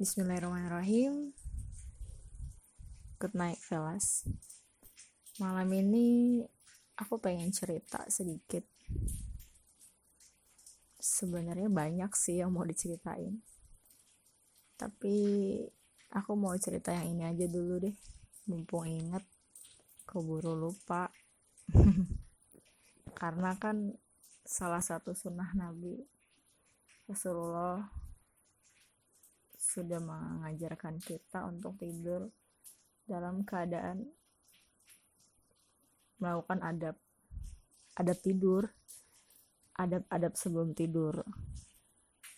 Bismillahirrahmanirrahim. Good night, fellas. Malam ini aku pengen cerita sedikit. Sebenarnya banyak sih yang mau diceritain. Tapi aku mau cerita yang ini aja dulu deh. Mumpung inget, keburu lupa. Karena kan salah satu sunnah Nabi Rasulullah sudah mengajarkan kita untuk tidur dalam keadaan melakukan adab. Adab tidur. Adab-adab sebelum tidur.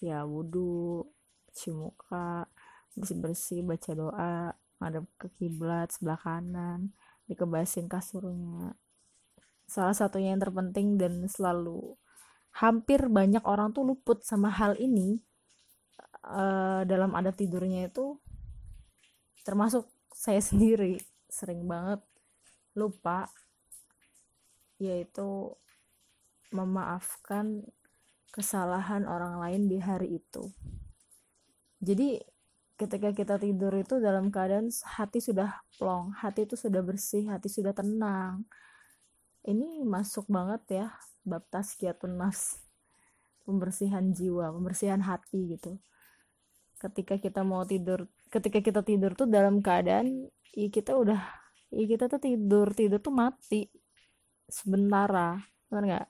Ya wudhu cuci muka bersih-bersih baca doa ngadep ke kiblat sebelah kanan dikebasin kasurnya. Salah satunya yang terpenting dan selalu hampir banyak orang tuh luput sama hal ini uh, dalam adat tidurnya itu termasuk saya sendiri sering banget lupa yaitu memaafkan kesalahan orang lain di hari itu. Jadi ketika kita tidur itu dalam keadaan hati sudah plong, hati itu sudah bersih, hati sudah tenang. Ini masuk banget ya bab tazkiyatun nafs, pembersihan jiwa, pembersihan hati gitu ketika kita mau tidur ketika kita tidur tuh dalam keadaan ya kita udah ya kita tuh tidur tidur tuh mati. Sementara benar nggak?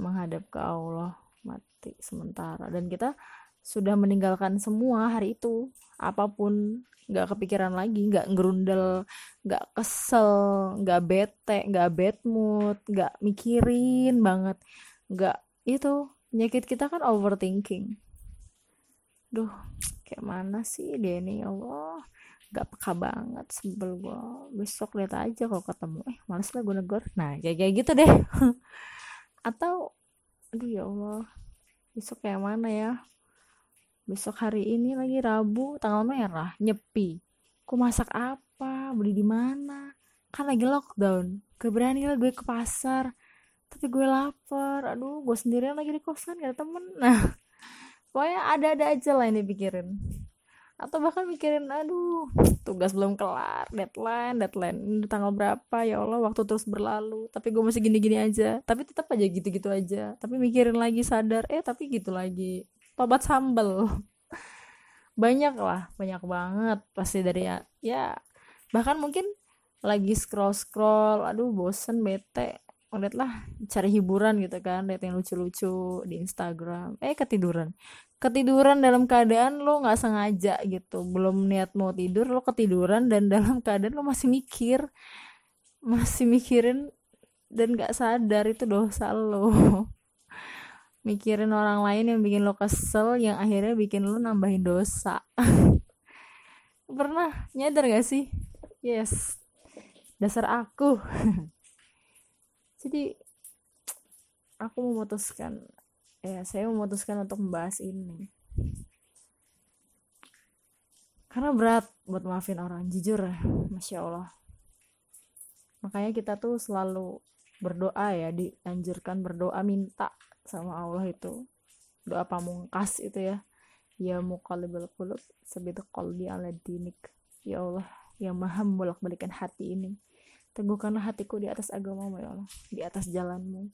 Menghadap ke Allah mati sementara. Dan kita sudah meninggalkan semua hari itu. Apa pun nggak kepikiran lagi nggak ngerundel nggak kesel nggak bete nggak bad mood nggak mikirin banget. Nggak itu penyakit kita kan overthinking duh kayak mana sih dia ini ya Allah gak peka banget sebel gue besok lihat aja kalau ketemu. Eh males lah gue negor. Nah kayak kayak gitu deh. Atau aduh ya Allah. Besok kayak mana ya? Besok hari ini lagi Rabu. Tanggal merah nyepi. Ku masak apa? Beli di mana? Kan lagi lockdown. Keberani lah gue ke pasar. Tapi gue lapar. Aduh gue sendirian lagi di kosan gak ada temen. Nah pokoknya ada-ada aja lah yang dipikirin. Atau bahkan mikirin aduh tugas belum kelar deadline deadline ini tanggal berapa ya Allah waktu terus berlalu tapi gue masih gini-gini aja. Tapi tetap aja gitu-gitu aja. Tapi mikirin lagi sadar eh tapi gitu lagi. Tobat sambel. Banyak lah banyak banget pasti dari ya, ya bahkan mungkin lagi scroll scroll aduh bosen bete lihat lah cari hiburan gitu kan lihat yang lucu-lucu di Instagram. Eh ketiduran. Ketiduran dalam keadaan lo nggak sengaja gitu. Belum niat mau tidur lo ketiduran dan dalam keadaan lo masih mikir. Masih mikirin dan nggak sadar itu dosa lo. Mikirin orang lain yang bikin lo kesel yang akhirnya bikin lo nambahin dosa. Pernah? Nyadar gak sih? Yes. Dasar aku jadi aku memutuskan ya saya memutuskan untuk membahas ini. Karena berat buat maafin orang jujur masya allah. Makanya kita tuh selalu berdoa ya dianjurkan berdoa minta sama Allah itu. Doa pamungkas itu ya. Ya muqallibal qulub sabit qalbi ala dinik. Ya Allah yang maha membolak balikan hati ini teguhkanlah hatiku di atas agamamu ya Allah. Di atas jalanmu.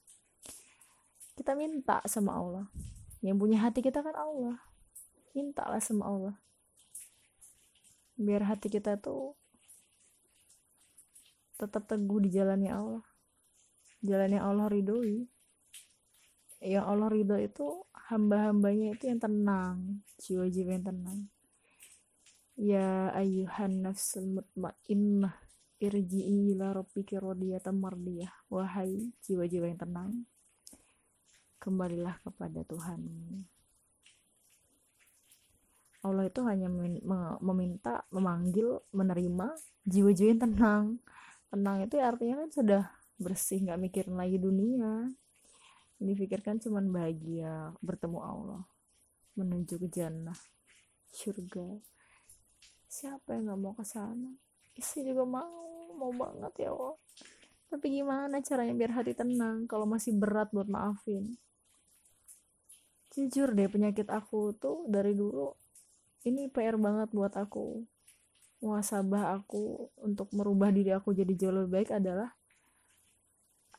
Kita minta sama Allah. Yang punya hati kita kan Allah. Mintalah sama Allah. Biar hati kita tuh tetap teguh di jalannya Allah. Jalannya Allah ridhoi. Yang Allah ridho itu hamba-hambanya itu yang tenang. Jiwa-jiwa yang tenang. Ya ayuhan nafsul mutmainnah irji'i ila rabbiki radiyatan mardiyah. Wahai jiwa-jiwa yang tenang kembalilah kepada Tuhan. Allah itu hanya meminta memanggil menerima jiwa-jiwa yang tenang. Tenang itu artinya kan sudah bersih nggak mikirin lagi dunia. Ini pikirkan cuman bahagia bertemu Allah menuju ke jannah surga. Siapa yang nggak mau ke sana istri juga mau mau banget ya Allah tapi gimana caranya biar hati tenang kalau masih berat buat maafin? Jujur deh penyakit aku tuh dari dulu ini PR banget buat aku. Muasabah aku untuk merubah diri aku jadi jauh lebih baik adalah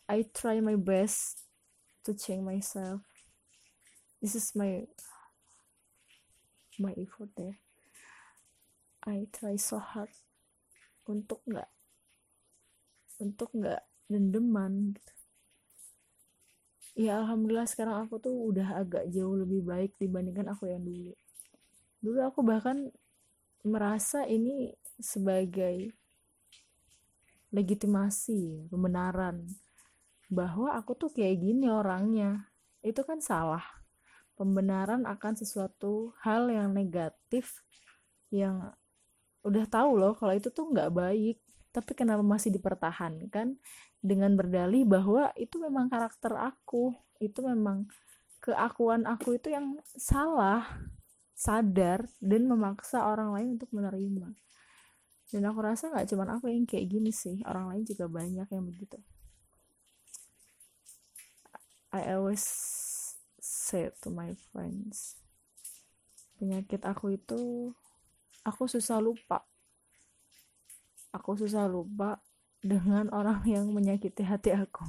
I try my best to change myself. This is my my effort there I try so hard untuk nggak untuk nggak dendeman gitu. Ya alhamdulillah sekarang aku tuh udah agak jauh lebih baik dibandingkan aku yang dulu. Dulu aku bahkan merasa ini sebagai legitimasi pembenaran bahwa aku tuh kayak gini orangnya. Itu kan salah. Pembenaran akan sesuatu hal yang negatif yang udah tahu loh kalau itu tuh nggak baik. Tapi kenapa masih dipertahankan dengan berdalih bahwa itu memang karakter aku itu memang keakuan aku itu yang salah sadar dan memaksa orang lain untuk menerima. Dan aku rasa nggak cuma aku yang kayak gini sih orang lain juga banyak yang begitu. I always say to my friends penyakit aku itu aku susah lupa. Aku susah lupa dengan orang yang menyakiti hati aku.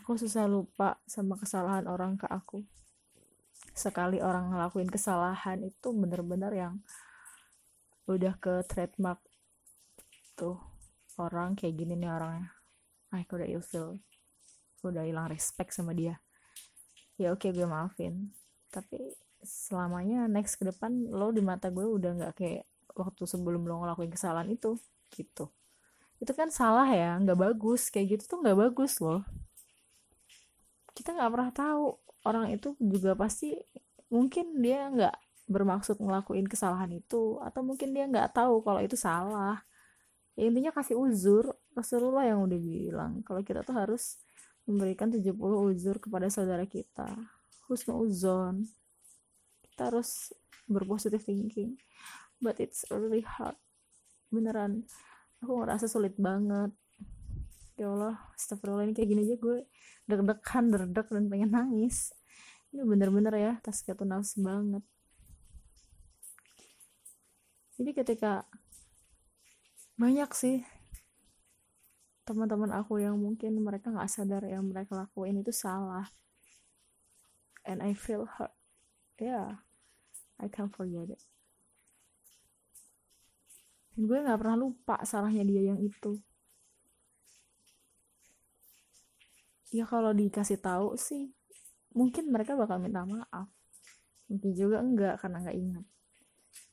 Aku susah lupa sama kesalahan orang ke aku. Sekali orang ngelakuin kesalahan itu bener-bener yang udah ke trademark tuh. Orang kayak gini nih orangnya. Ah aku udah ilfil. Udah hilang respect sama dia. Ya oke okay, gue maafin. Tapi selamanya next ke depan lo di mata gue udah nggak kayak waktu sebelum lo ngelakuin kesalahan itu gitu. Itu kan salah ya nggak bagus. Kayak gitu tuh nggak bagus loh. Kita nggak pernah tahu. Orang itu juga pasti mungkin dia nggak bermaksud ngelakuin kesalahan itu atau mungkin dia nggak tahu kalau itu salah. Ya, intinya kasih uzur. Rasulullah yang udah bilang kalau kita tuh harus memberikan 70 uzur kepada saudara kita. Husnu kita harus berpositif thinking. But it's really hard. Beneran. Aku ngerasa sulit banget. Ya Allah astagfirullah ini kayak gini aja gue deg-degan derdek dan pengen nangis. Ini bener-bener ya tas nafs banget. Jadi ketika banyak sih teman-teman aku yang mungkin mereka nggak sadar yang mereka lakuin itu salah. And I feel hurt. Yeah I can't forget it. Dan gue nggak pernah lupa salahnya dia yang itu. Ya kalau dikasih tahu sih mungkin mereka bakal minta maaf. Mungkin juga enggak karena nggak ingat.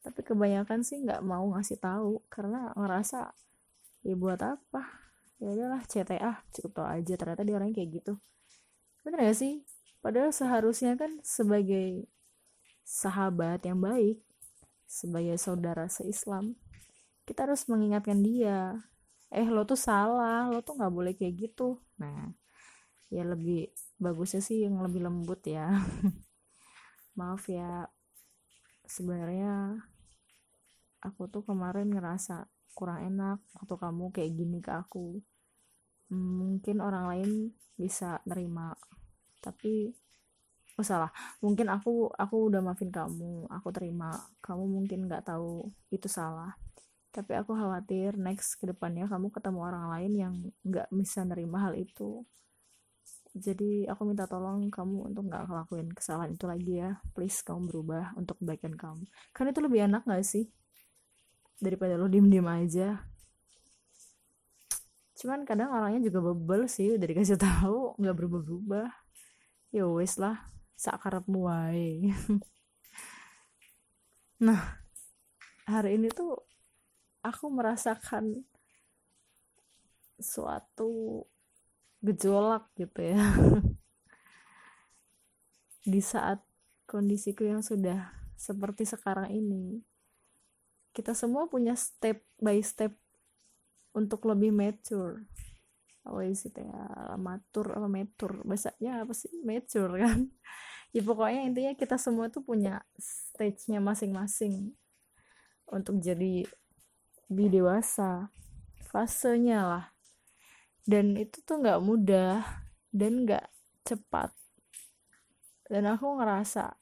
Tapi kebanyakan sih nggak mau ngasih tahu karena ngerasa ya buat apa? Ya udahlah CTA cukup tau aja. Ternyata dia orang kayak gitu. Bener gak sih? Padahal seharusnya kan sebagai sahabat yang baik sebagai saudara seislam kita harus mengingatkan dia eh lo tuh salah lo tuh nggak boleh kayak gitu. Nah ya lebih bagusnya sih yang lebih lembut ya. Maaf ya sebenarnya aku tuh kemarin ngerasa kurang enak waktu kamu kayak gini ke aku. Mungkin orang lain bisa nerima tapi oh salah mungkin aku aku udah maafin kamu aku terima. Kamu mungkin nggak tahu itu salah. Tapi aku khawatir next ke depannya kamu ketemu orang lain yang nggak bisa nerima hal itu. Jadi aku minta tolong kamu untuk nggak ngelakuin kesalahan itu lagi ya. Please kamu berubah untuk kebaikan kamu. Karena itu lebih enak gak sih? Daripada lo diem diem aja. Cuman kadang orangnya juga bebel sih udah dikasih tahu nggak berubah berubah ya wes lah sakarap muai nah hari ini tuh aku merasakan suatu gejolak gitu ya. Di saat kondisiku yang sudah seperti sekarang ini kita semua punya step by step untuk lebih mature apa sih ya matur apa matur bahasanya apa sih mature kan. Ya pokoknya intinya kita semua tuh punya stage-nya masing-masing untuk jadi lebih dewasa fasenya lah. Dan itu tuh nggak mudah dan nggak cepat. Dan aku ngerasa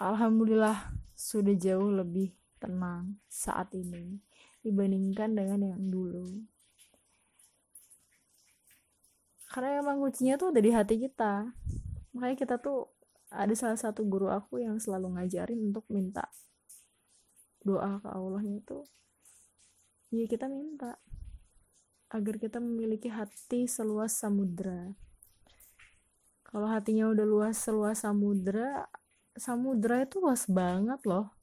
alhamdulillah sudah jauh lebih tenang saat ini dibandingkan dengan yang dulu karena emang kuncinya tuh udah di hati kita. Makanya kita tuh ada salah satu guru aku yang selalu ngajarin untuk minta doa ke Allahnya itu ya kita minta agar kita memiliki hati seluas samudra. Kalau hatinya udah luas seluas samudra samudra itu luas banget loh.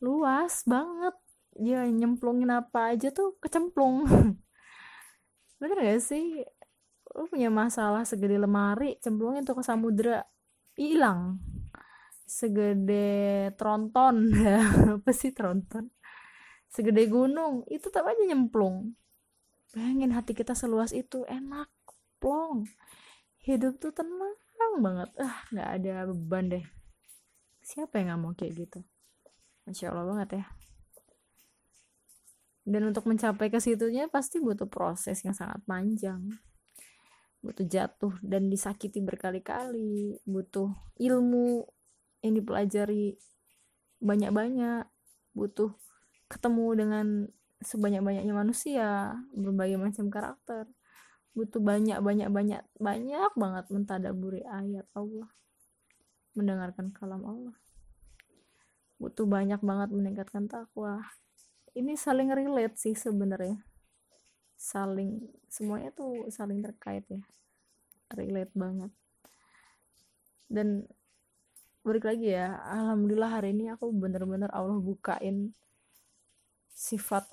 Luas banget. Ya nyemplungin apa aja tuh kecemplung. Bener gak sih lu punya masalah segede lemari cemplungin tuh ke samudra hilang. Segede tronton apa sih tronton? Segede gunung itu tetap aja nyemplung. Bayangin hati kita seluas itu enak plong. Hidup tuh tenang banget. Ah nggak ada beban deh. Siapa yang nggak mau kayak gitu? Masya allah banget ya. Dan untuk mencapai ke situnya pasti butuh proses yang sangat panjang butuh jatuh dan disakiti berkali-kali butuh ilmu yang dipelajari banyak-banyak butuh ketemu dengan sebanyak-banyaknya manusia berbagai macam karakter. Butuh banyak banyak banyak banyak banget mentadaburi ayat Allah mendengarkan kalam Allah. Butuh banyak banget meningkatkan takwa. Ini saling relate sih sebenarnya saling semuanya tuh saling terkait ya. Relate banget. Dan balik lagi ya alhamdulillah hari ini aku bener-bener Allah bukain sifat.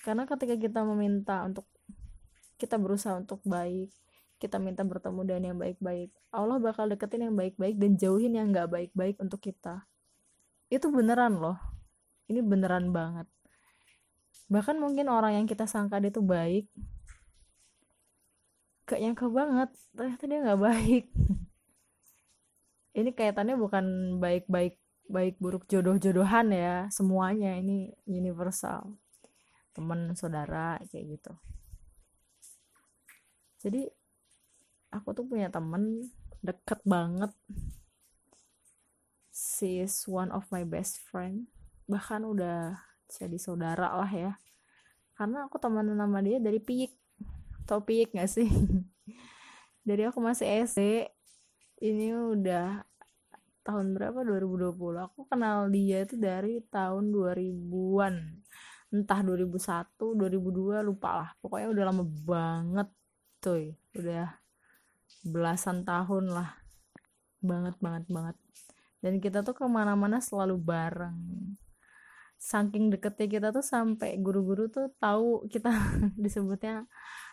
Karena ketika kita meminta untuk kita berusaha untuk baik kita minta bertemu dengan yang baik-baik Allah bakal deketin yang baik-baik dan jauhin yang nggak baik-baik untuk kita. Itu beneran loh. Ini beneran banget bahkan mungkin orang yang kita sangka dia tuh baik gak nyangka banget. Ternyata dia nggak baik. Ini kaitannya bukan baik-baik baik buruk jodoh-jodohan ya semuanya. Ini universal. Teman saudara kayak gitu. Jadi aku tuh punya temen deket banget. She is one of my best friend. Bahkan udah jadi saudara lah ya. Karena aku teman nama dia dari Pik. Tau Pik gak sih? Dari aku masih SD ini udah tahun berapa? 2020 aku kenal dia itu dari tahun 2000-an entah 2001 2002 lupa lah. Pokoknya udah lama banget tuh udah belasan tahun lah. Banget banget banget. Dan kita tuh ke mana-mana selalu bareng saking deketnya kita tuh sampai guru-guru tuh tahu kita disebutnya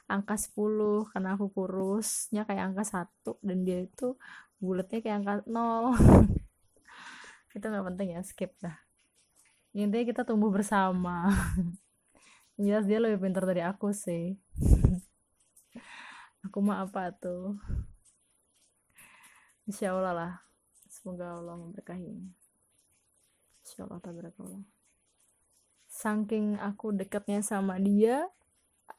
angka 10 karena aku kurusnya kayak angka satu dan dia itu bulatnya kayak angka 0 itu nggak penting ya skip dah. Intinya kita tumbuh bersama. Jelas dia lebih pintar dari aku sih. Aku mah apa tuh? Insya Allah lah. Semoga Allah memberkahinya. Insya Allah tabarakallah saking aku dekatnya sama dia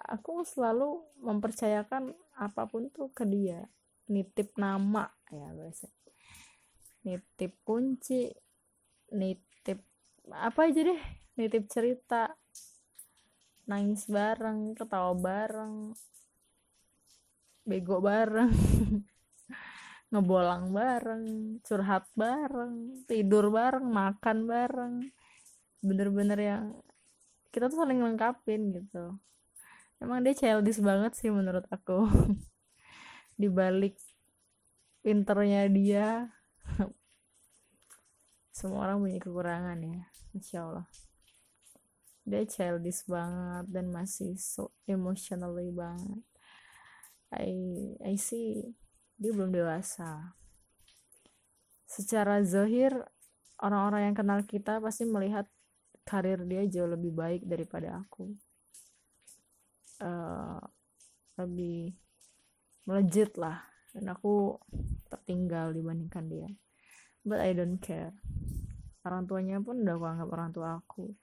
aku selalu mempercayakan apa pun tuh ke dia. Nitip nama ya biasa. Nitip kunci nitip apa aja deh nitip cerita. Nangis bareng ketawa bareng bego bareng ngebolang bareng curhat bareng tidur bareng makan bareng. Bener-bener yang kita tuh saling lengkapin gitu. Emang dia childish banget sih menurut aku. Dibalik pinternya dia. Semua orang punya kekurangan ya insya Allah. Dia childish banget dan masih so emotionally banget. I I see dia belum dewasa. Secara zahir orang-orang yang kenal kita pasti melihat karir dia jauh lebih baik daripada aku. Uh, lebih melejit lah. Dan aku tertinggal dibandingkan dia. But I don't care. Orang tuanya pun udah aku anggap orang tua aku.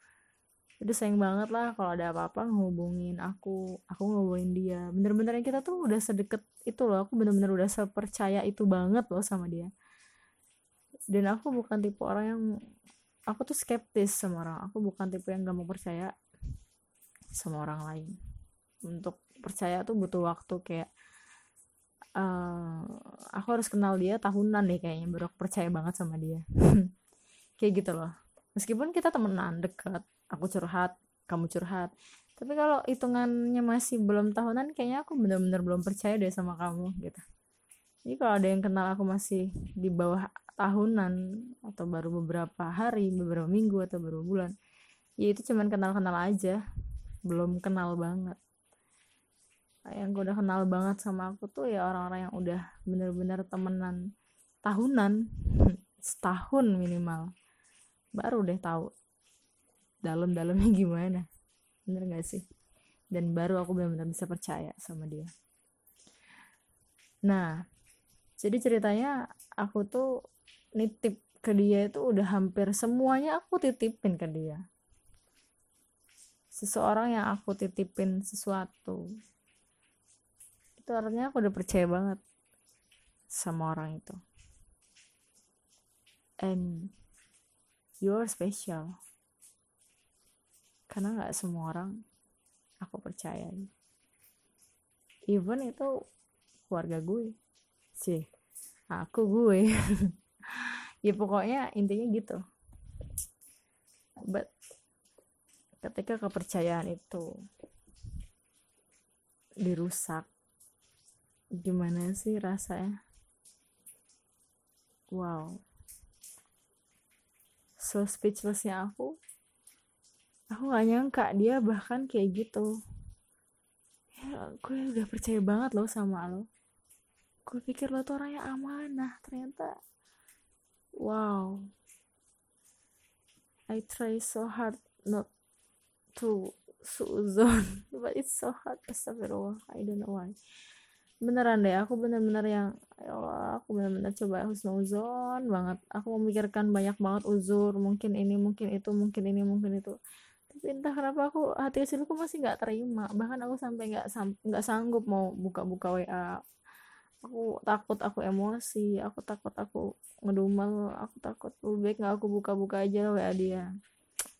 Jadi sayang banget lah kalau ada apa-apa ngehubungin aku. Aku ngehubungin dia. Bener-bener kita tuh udah sedekat itu loh. Aku bener-bener udah sepercaya itu banget loh sama dia. Dan aku bukan tipe orang yang aku tuh skeptis sama orang. Aku bukan tipe yang gak mau percaya sama orang lain. Untuk percaya tuh butuh waktu kayak uh, aku harus kenal dia tahunan deh kayaknya baru aku percaya banget sama dia. Kayak gitu loh. Meskipun kita temenan dekat aku curhat kamu curhat. Tapi kalau hitungannya masih belum tahunan kayaknya aku bener-bener belum percaya deh sama kamu gitu jadi kalau ada yang kenal aku masih di bawah tahunan atau baru beberapa hari beberapa minggu atau beberapa bulan ya itu cuman kenal-kenal aja. Belum kenal banget. Yang gue udah kenal banget sama aku tuh ya orang-orang yang udah bener-bener temenan tahunan setahun minimal. Baru deh tahu dalam-dalamnya gimana. Bener gak sih? Dan baru aku benar-benar bisa percaya sama dia. Nah jadi ceritanya aku tuh nitip ke dia itu udah hampir semuanya aku titipin ke dia. Seseorang yang aku titipin sesuatu. Itu artinya aku udah percaya banget sama orang itu. And you're special. Karena nggak semua orang aku percaya even itu keluarga gue sih. Aku gue. Ya pokoknya intinya gitu. But ketika kepercayaan itu dirusak gimana sih rasanya? Wow. So speechlessnya aku aku gak nyangka dia bahkan kayak gitu. Ya gue udah percaya banget loh sama lo gue pikir lo tuh orang yang amanah ternyata wow. I try so hard not to suzon but it's so hard astagfirullah I don't know why. Beneran deh aku bener-bener yang ya Allah aku bener-bener coba husnuzon banget. Aku memikirkan banyak banget uzur. Mungkin ini mungkin itu mungkin ini mungkin itu. Tapi entah kenapa aku hati kecilku masih nggak terima. Bahkan aku sampai nggak nggak sanggup mau buka-buka WA aku takut aku emosi aku takut aku ngedumel aku takut lebih baik nggak aku buka-buka aja lah WA dia.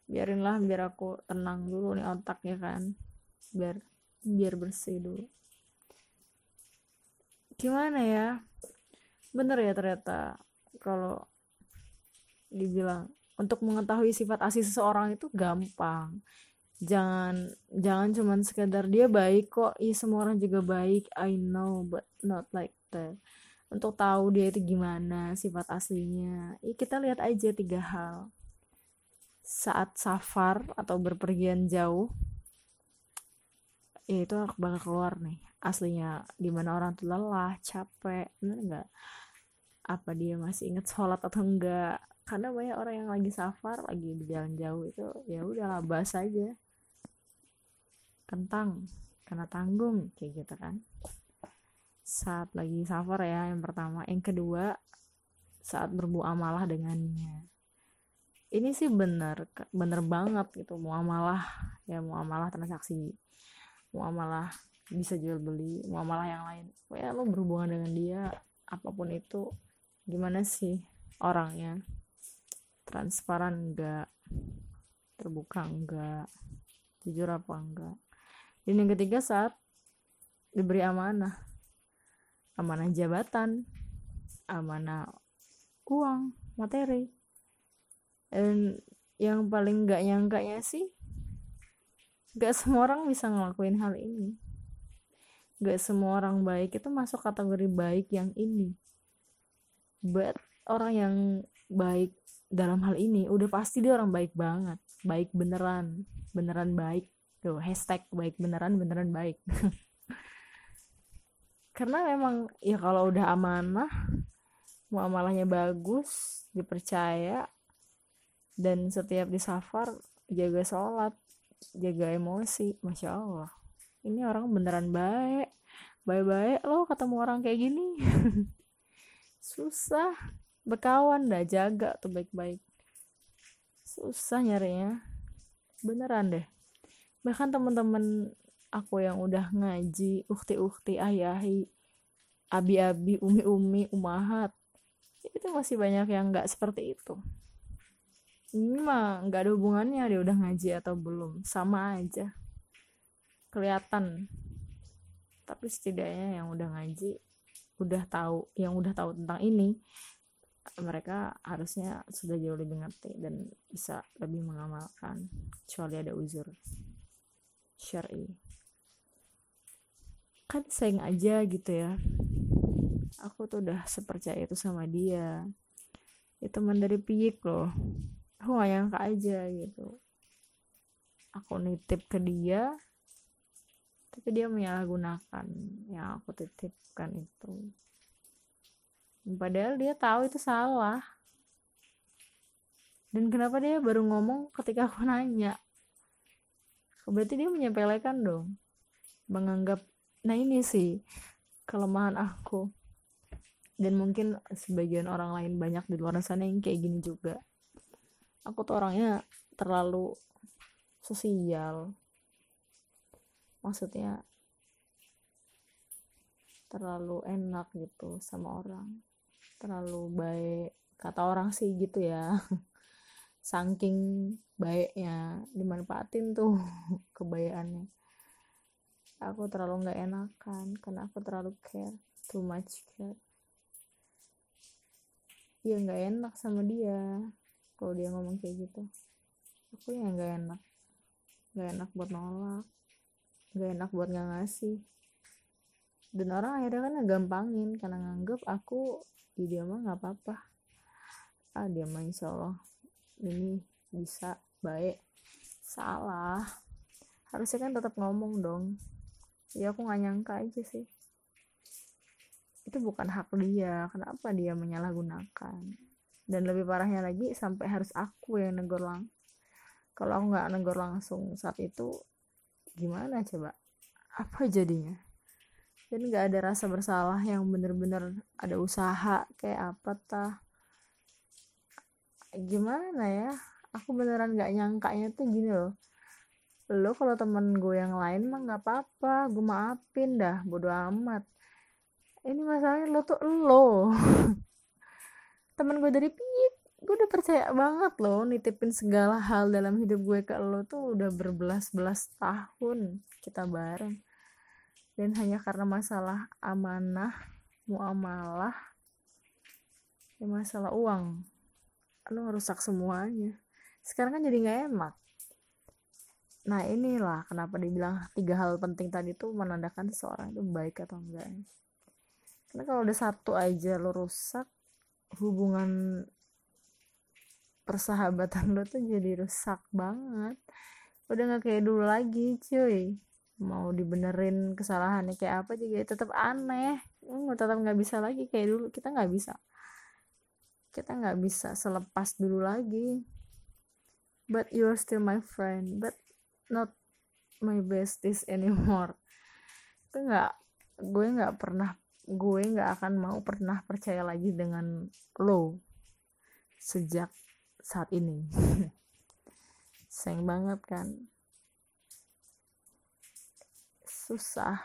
Biarinlah biar aku tenang dulu nih otaknya kan. Biar biar bersih dulu. Gimana ya? Bener ya ternyata kalau dibilang untuk mengetahui sifat asli seseorang itu gampang jangan jangan cuman sekedar dia baik kok. Iya semua orang juga baik. I know but not like that. Untuk tahu dia itu gimana sifat aslinya. Ya kita lihat aja tiga hal. Saat safar atau berpergian jauh ya itu bakal keluar nih aslinya. Di mana orang tuh lelah capek bener nggak? Apa dia masih inget sholat atau enggak karena banyak orang yang lagi safar lagi jalan jauh itu ya udahlah bahas aja kentang karena tanggung kayak gitu kan. Saat lagi safar ya yang pertama. Yang kedua saat bermuamalah dengannya. Ini sih bener bener banget gitu muamalah ya muamalah transaksi. Muamalah bisa jual beli muamalah yang lain. Ya lo berhubungan dengan dia apa pun itu gimana sih orangnya? Transparan enggak terbuka enggak jujur apa enggak dan yang ketiga saat diberi amanah. Amanah jabatan. Amanah uang materi. Dan yang paling enggak nyangkanya sih gak semua orang bisa ngelakuin hal ini. Gak semua orang baik itu masuk kategori baik yang ini. But orang yang baik dalam hal ini udah pasti dia orang baik banget. Baik beneran beneran baik tuh hashtag baik beneran beneran baik. Karena memang ya kalau udah amanah muamalahnya bagus dipercaya dan setiap di safar jaga sholat jaga emosi masya allah. Ini orang beneran baik baik-baik lo ketemu orang kayak gini. Susah berkawan dah jaga tuh baik-baik. Susah nyarinya. Beneran deh bahkan temen-temen aku yang udah ngaji ukti-ukti ayahi abi-abi umi-umi umahat itu masih banyak yang nggak seperti itu. Ini mah nggak ada hubungannya dia udah ngaji atau belum. Sama aja. Kelihatan. Tapi setidaknya yang udah ngaji udah tahu yang udah tahu tentang ini mereka harusnya sudah jauh lebih ngerti dan bisa lebih mengamalkan kecuali ada uzur syari kan sayang aja gitu ya. Aku tuh udah sepercaya itu sama dia. Itu teman dari piyik loh. Aku gak nyangka aja gitu. Aku nitip ke dia tapi dia menyalahgunakan yang aku titipkan itu. Padahal dia tahu itu salah. Dan kenapa dia baru ngomong ketika aku nanya berarti dia menyepelekan dong. Menganggap nah ini sih kelemahan aku. Dan mungkin sebagian orang lain banyak di luar sana yang kayak gini juga. Aku tuh orangnya terlalu sosial. Maksudnya terlalu enak gitu sama orang. Terlalu baik. Kata orang sih gitu ya saking baiknya dimanfaatin tuh kebayaannya. Aku terlalu nggak enakan karena aku terlalu care too much care. Ya nggak enak sama dia kalau dia ngomong kayak gitu. Aku ya nggak enak. Nggak enak buat nolak. Nggak enak buat nggak ngasih. Dan orang akhirnya kan gampangin karena nganggep aku di dia mah nggak apa-apa. Ah dia mah insya Allah ini bisa baik. Salah. Harusnya kan tetap ngomong dong. Ya aku nggak nyangka aja sih. Itu bukan hak dia. Kenapa dia menyalahgunakan? Dan lebih parahnya lagi sampai harus aku yang negor lang kalau aku nggak negor langsung saat itu gimana coba? Apa jadinya? Dan nggak ada rasa bersalah yang bener-bener ada usaha kayak apa tah gimana ya? Aku beneran nggak nyangkanya tuh gini loh. Lo kalau temen gue yang lain mah nggak apa-apa gue maafin dah bodo amat. Ini masalahnya lo tuh lo. Temen gue dari pik gue udah percaya banget lo nitipin segala hal dalam hidup gue ke lo tuh udah berbelas-belas tahun kita bareng. Dan hanya karena masalah amanah muamalah masalah uang lo ngerusak semuanya. Sekarang kan jadi nggak enak. Nah inilah kenapa dibilang tiga hal penting tadi tuh menandakan seseorang itu baik atau enggak karena kalau udah satu aja lo rusak hubungan persahabatan lo tuh jadi rusak banget. Udah nggak kayak dulu lagi cuy. Mau dibenerin kesalahannya kayak apa juga tetap aneh. Mau tetap nggak bisa lagi kayak dulu. Kita nggak bisa kita nggak bisa selepas dulu lagi. But you are still my friend but not my besties anymore. Itu nggak gue nggak pernah gue nggak akan mau pernah percaya lagi dengan lo sejak saat ini. Sayang banget kan? Susah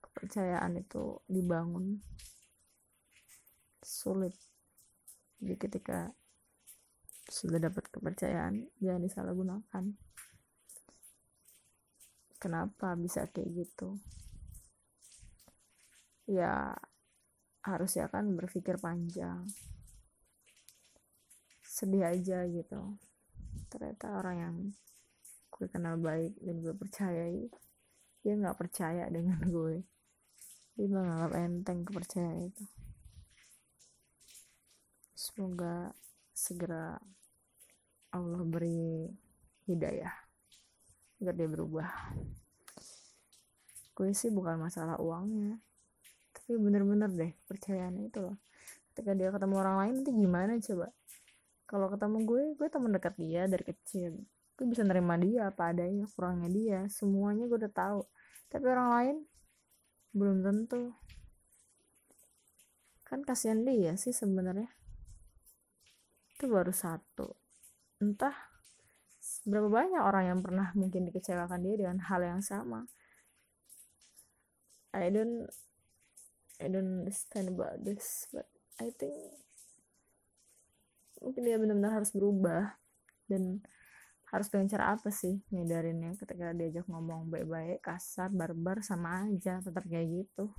kepercayaan itu dibangun. Sulit jadi ketika sudah dapat kepercayaan jangan disalahgunakan. Kenapa bisa kayak gitu? Ya harusnya kan berpikir panjang. Sedih aja gitu. Ternyata orang yang gue kenal baik dan gue percayai dia nggak percaya dengan gue. Dia menganggap enteng kepercayaan itu semoga segera Allah beri hidayah agar dia berubah. Gue sih bukan masalah uangnya tapi bener-bener deh percayaannya itu loh. Ketika dia ketemu orang lain nanti gimana coba? Kalau ketemu gue gue teman dekat dia dari kecil. Gue bisa nerima dia apa adanya kurangnya dia. Semuanya gue udah tahu. Tapi orang lain belum tentu. Kan kasihan dia sih sebenarnya itu baru satu. Entah berapa banyak orang yang pernah mungkin dikecewakan dia dengan hal yang sama. I don't I don't understand about this but I think mungkin dia benar-benar harus berubah dan harus dengan cara apa sih ngedarinnya ketika diajak ngomong baik-baik kasar barbar sama aja tetap kayak gitu.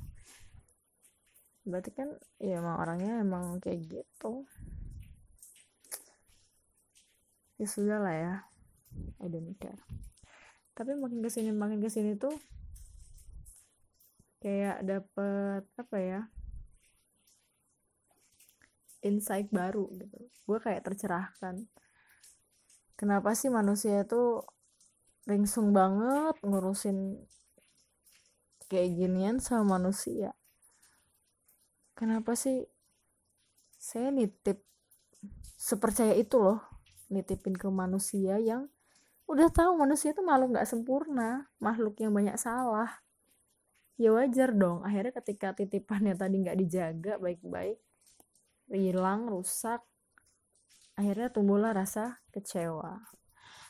Berarti kan ya emang orangnya emang kayak gitu ya sudah lah ya. Don't care tapi makin ke sini makin ke sini tuh kayak dapet apa ya insight baru gitu. Gue kayak tercerahkan. Kenapa sih manusia itu ringsung banget ngurusin kayak ginian sama manusia? Kenapa sih saya nitip sepercaya itu loh nitipin ke manusia yang udah tahu manusia itu makhluk nggak sempurna makhluk yang banyak salah. Ya wajar dong akhirnya ketika titipannya tadi nggak dijaga baik-baik hilang rusak akhirnya tumbuhlah rasa kecewa.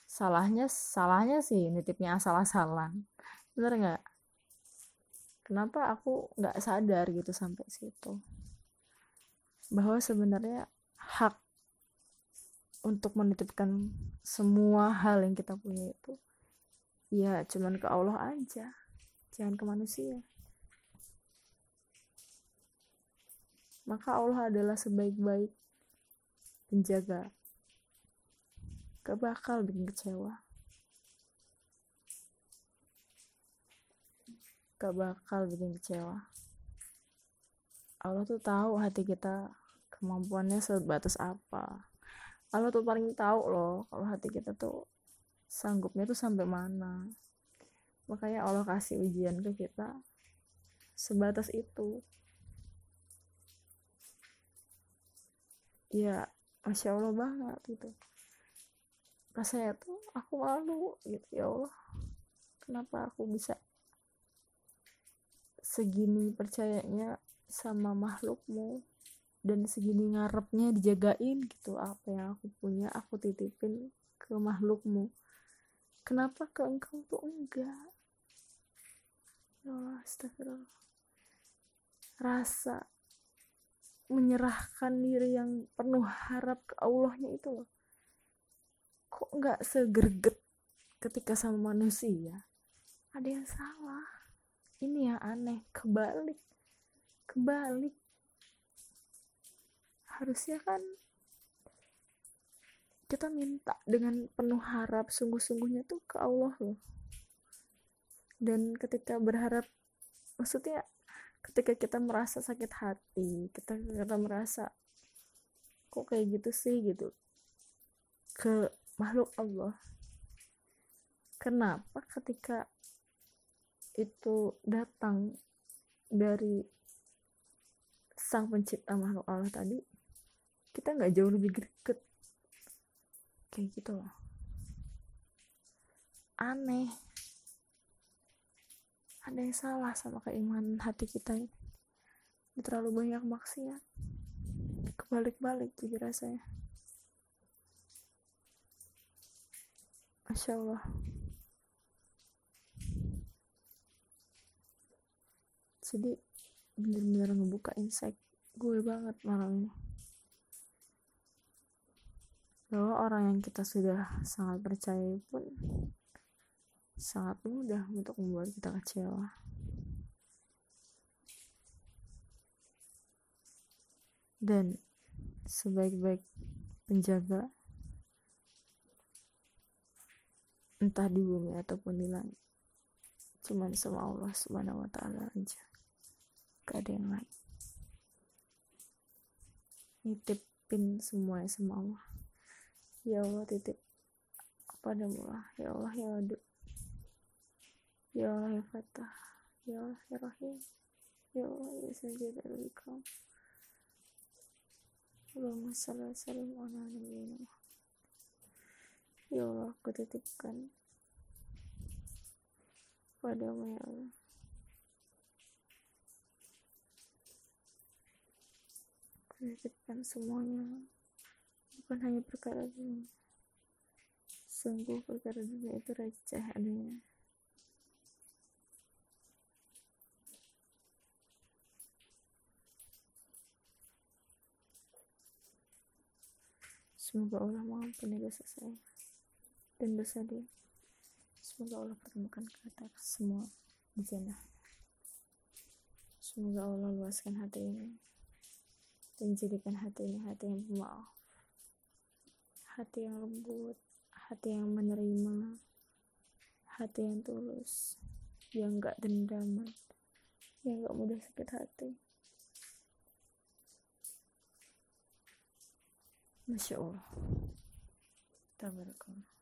Salahnya salahnya sih nitipnya asal-asalan. Bener nggak? Kenapa aku nggak sadar gitu sampai situ? Bahwa sebenarnya hak untuk menitipkan semua hal yang kita punya itu ya cuman ke Allah aja jangan ke manusia. Maka Allah adalah sebaik-baik penjaga. Gak bakal bikin kecewa. Gak bakal bikin kecewa. Allah tuh tahu hati kita kemampuannya sebatas apa Allah tuh paling tahu loh kalau hati kita tuh sanggupnya tuh sampai mana. Makanya Allah kasih ujian ke kita sebatas itu. Ya masya allah banget gitu. Rasanya tuh aku malu gitu ya allah. Kenapa aku bisa segini percayanya sama makhlukmu dan segini ngarepnya dijagain gitu. Apa yang aku punya aku titipin ke makhlukmu. Kenapa ke engkau tuh enggak? Ya Allah astagfirullah. Rasa menyerahkan diri yang penuh harap ke Allahnya itu loh. Kok nggak segerget ketika sama manusia? Ada yang salah? Ini yang aneh. Kebalik. Kebalik harusnya kan kita minta dengan penuh harap sungguh-sungguhnya tuh ke Allah loh. Dan ketika berharap maksudnya ketika kita merasa sakit hati kita kita merasa kok kayak gitu sih? gitu. Ke makhluk Allah. Kenapa ketika itu datang dari sang pencipta makhluk Allah tadi kita nggak jauh lebih greget kayak gitu loh aneh. Ada yang salah sama keimanan hati kita ini. Terlalu banyak maksiat. Kebalik-balik jadi rasanya. Masya Allah. Jadi bener-bener ngebuka insight gue banget malam ini bahwa orang yang kita sudah sangat percaya pun sangat mudah untuk membuat kita kecewa. Dan sebaik-baik penjaga entah di bumi ataupun di langit cuman sama Allah subhanahu wa ta'ala aja. Gak ada yang lain. Nitipin semuanya sama Allah ya Allah titip kepadamu lah. Ya Allah ya Allah Ya Allah ya Fatah Ya Allah ya Rahim. Ya Allah ya Sajid al-Ikram Allahumma salli salam ala nabiyina Ya Allah aku titipkan padamu ya Allah. Aku titipkan semuanya bukan hanya perkara dunia. Sungguh perkara dunia itu receh adanya. Semoga Allah mengampuni dosa saya dan dosa dia. Semoga Allah pertemukan kita semua di sana semoga Allah luaskan hati ini dan jadikan hati ini hati yang pemaaf hati yang lembut hati yang menerima hati yang tulus yang gak dendaman yang gak mudah sakit hati. Masya Allah. Tabarakallah